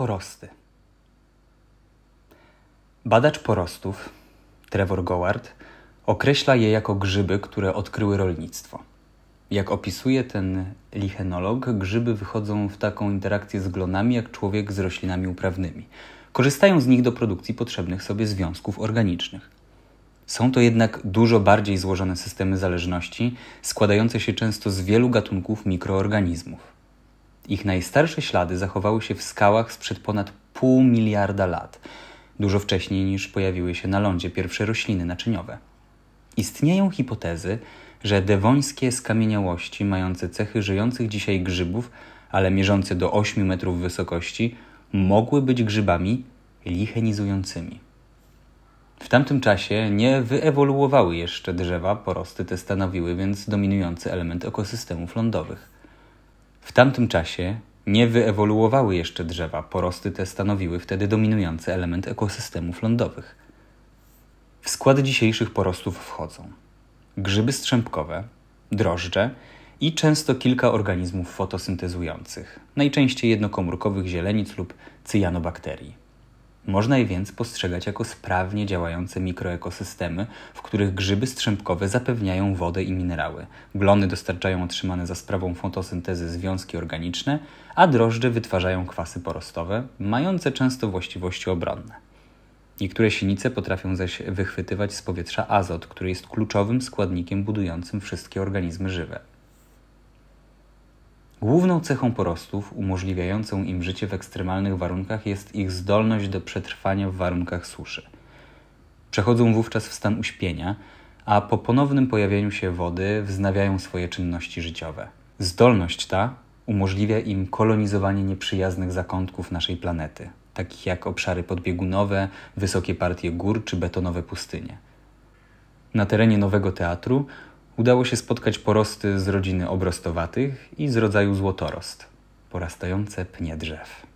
Porosty. Badacz porostów, Trevor Goward, określa je jako grzyby, które odkryły rolnictwo. Jak opisuje ten lichenolog, grzyby wychodzą w taką interakcję z glonami jak człowiek z roślinami uprawnymi. Korzystają z nich do produkcji potrzebnych sobie związków organicznych. Są to jednak dużo bardziej złożone systemy zależności, składające się często z wielu gatunków mikroorganizmów. Ich najstarsze ślady zachowały się w skałach sprzed ponad pół miliarda lat, dużo wcześniej niż pojawiły się na lądzie pierwsze rośliny naczyniowe. Istnieją hipotezy, że dewońskie skamieniałości mające cechy żyjących dzisiaj grzybów, ale mierzące do 8 metrów wysokości, mogły być grzybami lichenizującymi. W tamtym czasie nie wyewoluowały jeszcze drzewa, porosty te stanowiły więc dominujący element ekosystemów lądowych. W tamtym czasie nie wyewoluowały jeszcze drzewa, porosty te stanowiły wtedy dominujący element ekosystemów lądowych. W skład dzisiejszych porostów wchodzą grzyby strzępkowe, drożdże i często kilka organizmów fotosyntezujących, najczęściej jednokomórkowych zielenic lub cyjanobakterii. Można je więc postrzegać jako sprawnie działające mikroekosystemy, w których grzyby strzępkowe zapewniają wodę i minerały, glony dostarczają otrzymane za sprawą fotosyntezy związki organiczne, a drożdże wytwarzają kwasy porostowe, mające często właściwości obronne. Niektóre sinice potrafią zaś wychwytywać z powietrza azot, który jest kluczowym składnikiem budującym wszystkie organizmy żywe. Główną cechą porostów umożliwiającą im życie w ekstremalnych warunkach jest ich zdolność do przetrwania w warunkach suszy. Przechodzą wówczas w stan uśpienia, a po ponownym pojawieniu się wody wznawiają swoje czynności życiowe. Zdolność ta umożliwia im kolonizowanie nieprzyjaznych zakątków naszej planety, takich jak obszary podbiegunowe, wysokie partie gór czy betonowe pustynie. Na terenie Nowego Teatru udało się spotkać porosty z rodziny obrostowatych i z rodzaju złotorost, porastające pnie drzew.